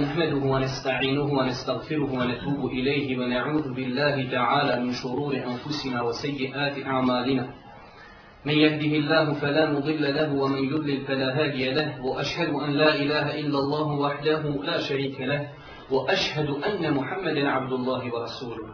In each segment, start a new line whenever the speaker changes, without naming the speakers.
نحمده ونستعينه ونستغفره ونتوب إليه ونعوذ بالله تعالى من شرور أنفسنا وسيئات أعمالنا من يهده الله فلا مضل له ومن يضلل فلا هادي له وأشهد أن لا إله إلا الله وحده لا شريك له وأشهد أن محمدا عبد الله ورسوله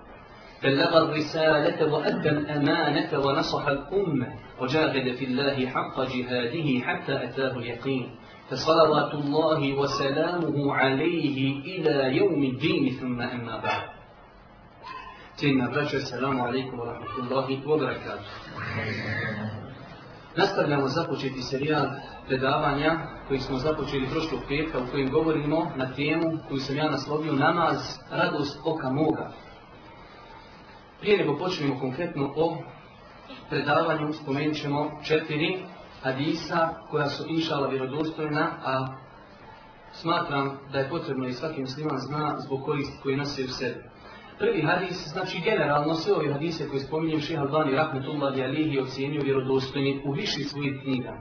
بلغ الرسالة وأدى الأمانة ونصح الأمة وجاهد في الله حق جهاده حتى أتاه اليقين فصلوات الله وسلامه عليه إلى يوم الدين ثم أما بعد تينا برجع السلام عليكم ورحمة الله وبركاته
Nastavljamo započeti serijal predavanja koji smo započeli prošlog petka u kojem govorimo na temu koju sam ja naslovio namaz, radost oka moga. Prije nego počnemo konkretno o predavanju, spomenut ćemo četiri hadisa koja su inšala vjerodostojna, a smatram da je potrebno i svaki musliman zna zbog koristi koji nosi u sebi. Prvi hadis, znači generalno sve ove hadise koje spominjem Šeha Albani Rahmetullah i Alihi je ocijenio vjerodostojni u viši svojih knjiga.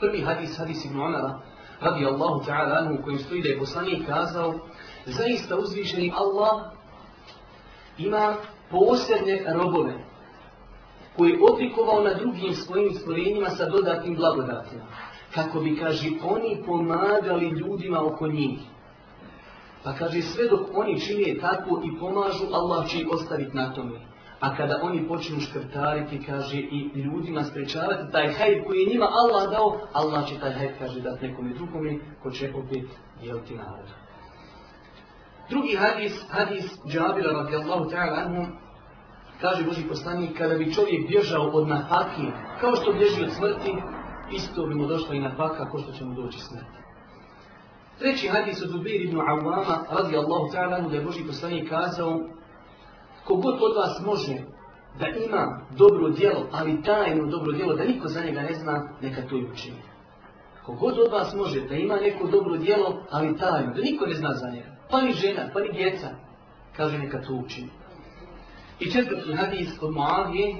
Prvi hadis, hadis Ibn Omara, radi Allahu ta'ala u kojim stoji da je poslanik kazao zaista uzvišeni Allah ima posebne robove, koji je odlikovao na drugim svojim stvorenjima sa dodatnim blagodatima. Kako bi, kaže, oni pomagali ljudima oko njih. Pa kaže, sve dok oni činije tako i pomažu, Allah će ih ostaviti na tome. A kada oni počinu škrtariti, kaže, i ljudima sprečavati taj hajb koji njima Allah dao, Allah će taj hajb, kaže, dat nekom i drugome ko će opet djeliti narod. Drugi hadis, hadis Džabira radijallahu ta'ala anhum, Kaže Boži poslanik, kada bi čovjek bježao od napaki, kao što bježi od smrti, isto bi mu došla i napaka, kao što će mu doći smrti. Treći hadis od Zubir ibn Awama, radi Allahu ta'ala, da je Boži poslanik kazao, kogod od vas može da ima dobro djelo, ali tajno dobro djelo, da niko za njega ne zna, neka to i učini. Kogod od vas može da ima neko dobro djelo, ali tajno, da niko ne zna za njega, pa ni žena, pa ni djeca, kaže neka to učini. I četvrtu hadis od Mu'adhi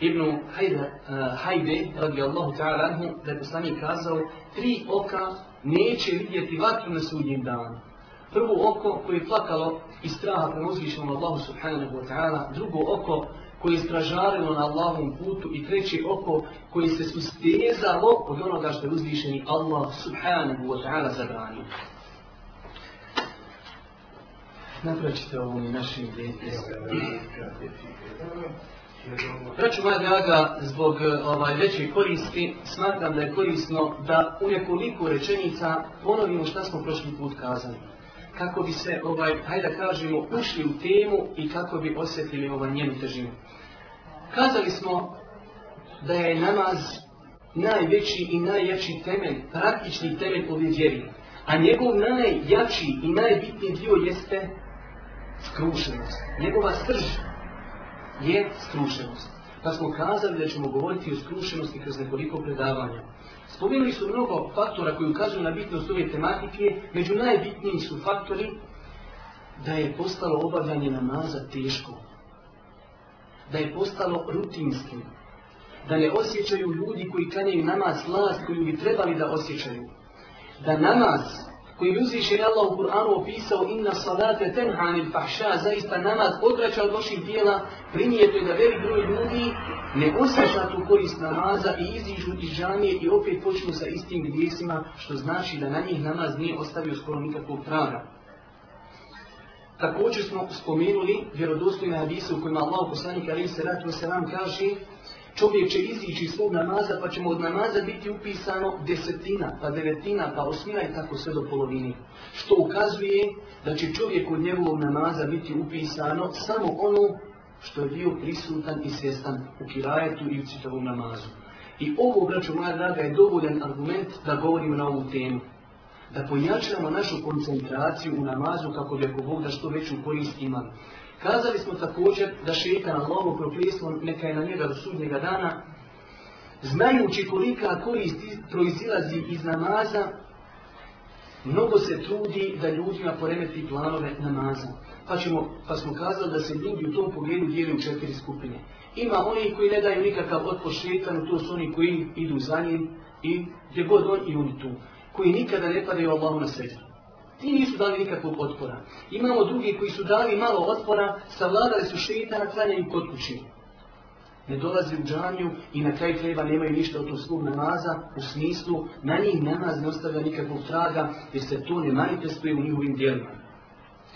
ibn Hajde, uh, Hajde radijallahu ta'ala anhu, da je poslanik kazao, tri oka neće vidjeti vatru na sudnjem danu. Prvo oko koje je plakalo iz straha prema uzvišnjom Allahu subhanahu wa ta'ala, drugo oko koje je stražarilo na Allahom putu i treće oko koje se sustezalo od onoga što je uzvišeni Allah subhanahu wa ta'ala zabranio napraćite ovom našim djetnjima. Braću moja draga, zbog ovaj, većoj koristi, smatram da je korisno da u nekoliko rečenica ponovimo šta smo prošli put kazali. Kako bi se, ovaj, hajde kažemo, ušli u temu i kako bi osjetili ovaj njenu težinu. Kazali smo da je namaz najveći i najjači temelj, praktični temelj ove vjeri. A njegov najjači i najbitniji dio jeste skrušenost. Njegova srž je skrušenost. Pa smo kazali da ćemo govoriti o skrušenosti kroz nekoliko predavanja. Spominuli su mnogo faktora koji ukazuju na bitnost ove tematike. Među najbitnijim su faktori da je postalo obavljanje namaza teško. Da je postalo rutinski. Da ne osjećaju ljudi koji kanjaju namaz last koju bi trebali da osjećaju. Da namaz koji uzvišen je Allah u Kur'anu opisao inna salate tenhanil fahša, zaista namaz odraća od loših dijela, primijetuje da velik broj ljudi ne osjeća tu korist namaza i izižu iz džamije i opet počnu sa istim gdjesima, što znači da na njih namaz nije ostavio skoro nikakvog traga. Također smo spomenuli vjerodostojne hadise u kojima Allah poslanika alaihi salatu wasalam kaže čovjek će izići svog namaza, pa ćemo od namaza biti upisano desetina, pa devetina, pa osmina i tako sve do polovini. Što ukazuje da će čovjek od njegovog namaza biti upisano samo ono što je bio prisutan i svjestan u kirajetu i u citavom namazu. I ovo, braću moja draga, je dovoljen argument da govorimo na ovu temu. Da pojačamo našu koncentraciju u namazu kako bi ako Bog da što veću korist imali. Kazali smo također da šeitan Allahu propisao neka je na njega do sudnjega dana, znajući kolika korist proizilazi iz namaza, mnogo se trudi da ljudima poremeti planove namaza. Pa, ćemo, pa smo kazali da se ljudi u tom pogledu dijeli u četiri skupine. Ima oni koji ne daju nikakav otpor šeitanu, to su oni koji idu za njim i gdje god on i oni tu, koji nikada ne padaju Allahu na sredstvo. Ti nisu dali nikakvog otpora. Imamo drugi koji su dali malo otpora, savladali su šeitana, klanjaju kod kući. Ne dolaze u džanju i na kraju kreba nemaju ništa od tog svog namaza, u smislu, na njih namaz ne ostavlja nikakvog traga, jer se to ne manifestuje u njihovim dijelima.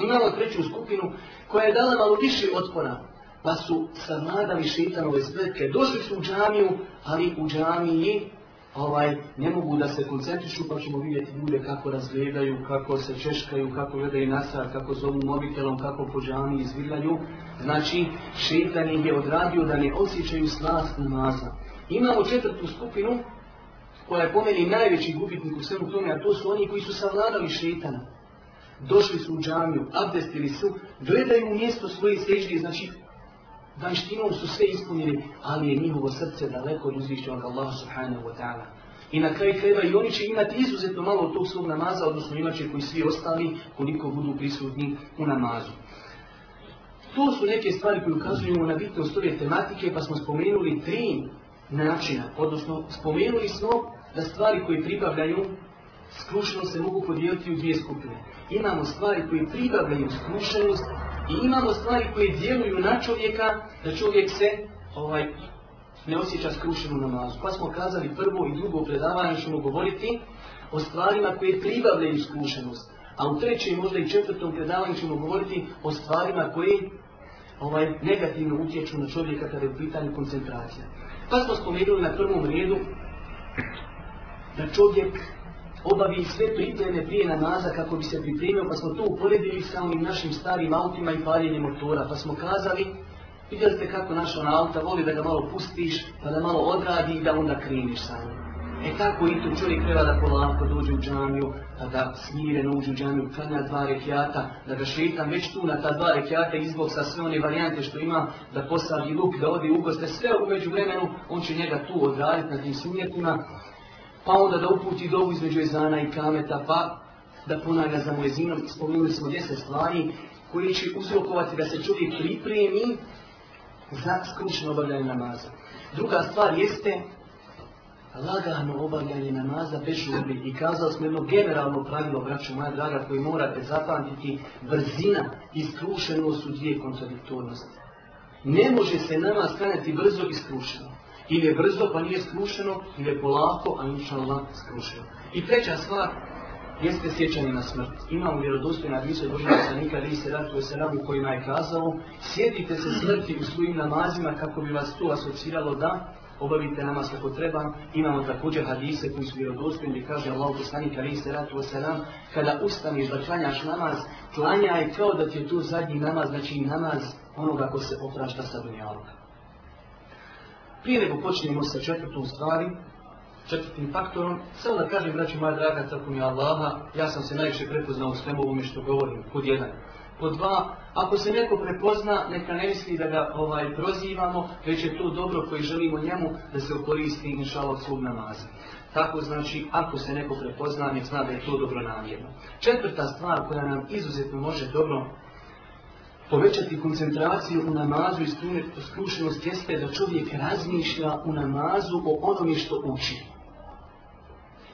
Imamo treću skupinu koja je dala malo više otpora, pa su savladali šeitanove spretke. Došli su u džanju, ali u džaniji ovaj, ne mogu da se koncentrišu, pa ćemo vidjeti ljude kako razgledaju, kako se češkaju, kako gledaju nasar, kako zovu mobitelom, kako po džami izvirljaju. Znači, šetan ih je odradio da ne osjećaju slast namaza. Imamo četvrtu skupinu koja je po meni najveći gubitnik u svemu tome, a to su oni koji su savladali šetana. Došli su u džamiju, abdestili su, gledaju u mjesto svoje sežnje, znači vanštinom su sve ispunili, ali je njihovo srce daleko od uzvišćenog Allaha subhanahu wa ta'ala. I na kraju kreva i oni će imati izuzetno malo od tog svog namaza, odnosno imat će koji svi ostali koliko budu prisutni u namazu. To su neke stvari koje ukazujemo na bitnost ove tematike, pa smo spomenuli tri načina, odnosno spomenuli smo da stvari koje pribavljaju skrušenost se mogu podijeliti u dvije skupine. Imamo stvari koje pribavljaju skrušenost, I imamo stvari koje djeluju na čovjeka, da čovjek se ovaj ne osjeća skrušenu namazu. Pa smo kazali prvo i drugo predavanje, ćemo govoriti o stvarima koje pribavljaju skrušenost. A u trećem, možda i četvrtom predavanju ćemo govoriti o stvarima koje ovaj, negativno utječu na čovjeka kada je u pitanju koncentracija. Pa smo spomenuli na prvom redu da čovjek obavi sve pripreme prije namaza kako bi se pripremio, pa smo to uporedili sa onim našim starim autima i paljenjem motora, pa smo kazali, vidjeli ste kako našo na auta, voli da ga malo pustiš, pa da malo odradi i da onda kriniš sa njim. E tako i tu čovjek treba da polako dođe u džamiju, pa da smireno uđe u džamiju, kranja dva rekiata, da ga šetam već tu na ta dva rekiata izbog sa sve one varijante što ima, da posavi luk, da odi ugoste, sve u među vremenu, on će njega tu odraditi na tim sunjetuna pa onda da uputi dovu između jezana i kameta, pa da ponavlja za mojezinom. Spomenuli smo deset stvari koje će uzrokovati da se čovjek pripremi za skručno obavljanje namaza. Druga stvar jeste lagano obavljanje namaza bez žurbi. I kazali smo jedno generalno pravilo, braću moja draga, koji morate zapamtiti, brzina i skrušenost su dvije kontradiktornosti. Ne može se namaz kranjati brzo i skrušeno. Ili je brzo pa nije skrušeno, ili je polako, a inšallah skrušeno. I treća stvar jeste sjećanje na smrt. Imam vjerodostojna visa Božnog stanika, ali i se ratuje se rabu kojima je kazao sjetite se smrti u svojim namazima kako bi vas tu asociralo da obavite namaz kako treba. Imamo također hadise koji su vjerodostojni gdje kaže Allah poslanik ali se ratu o seram kada ustaniš da klanjaš namaz, klanjaj kao da ti je tu zadnji namaz, znači namaz onoga ko se oprašta sa dunjalka prije nego počnemo sa četvrtom stvari, četvrtim faktorom, samo da kažem, braću moja draga, crkom je Allaha, ja sam se najviše prepoznao s nebovom i što govorim, kod jedan. Kod dva, ako se neko prepozna, neka ne misli da ga ovaj, prozivamo, već je to dobro koji želimo njemu da se okoristi, inša Allah, svog namaza. Tako znači, ako se neko prepozna, nek zna da je to dobro namjerno. Četvrta stvar koja nam izuzetno može dobro povećati koncentraciju u namazu i skrušenost jeste da čovjek razmišlja u namazu o onome što uči.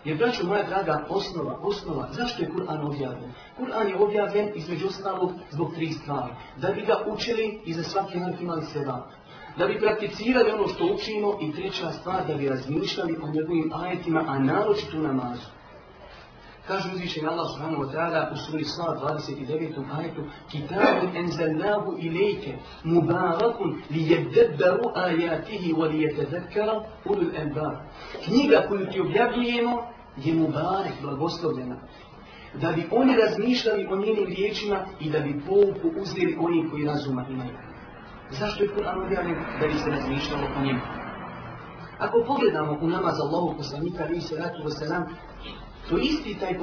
Jer, braću moja draga, osnova, osnova, zašto je Kur'an objavljen? Kur'an je objavljen između ostalog zbog tri stvari. Da bi ga učili i za svaki narod imali sedam. Da bi prakticirali ono što učimo i treća stvar, da bi razmišljali o njegovim ajetima, a naročito u namazu. Kaže uzvišen Allah subhanahu wa ta'ala u suri sa 29. ajetu Kitabu enzallahu ilike mubarakun li jeddebaru ajatihi wa li jetezakara ulul elbar. Knjiga koju ti objavljujemo je mubarak, blagoslovljena. Da bi oni razmišljali o njenim riječima i da bi pouku uzeli oni koji razuma imaju. Zašto je Kur'an objavljen? Da bi se razmišljalo o njima. Ako pogledamo u namaz Allahog poslanika, ali se ratu wa To isti taj posljednik.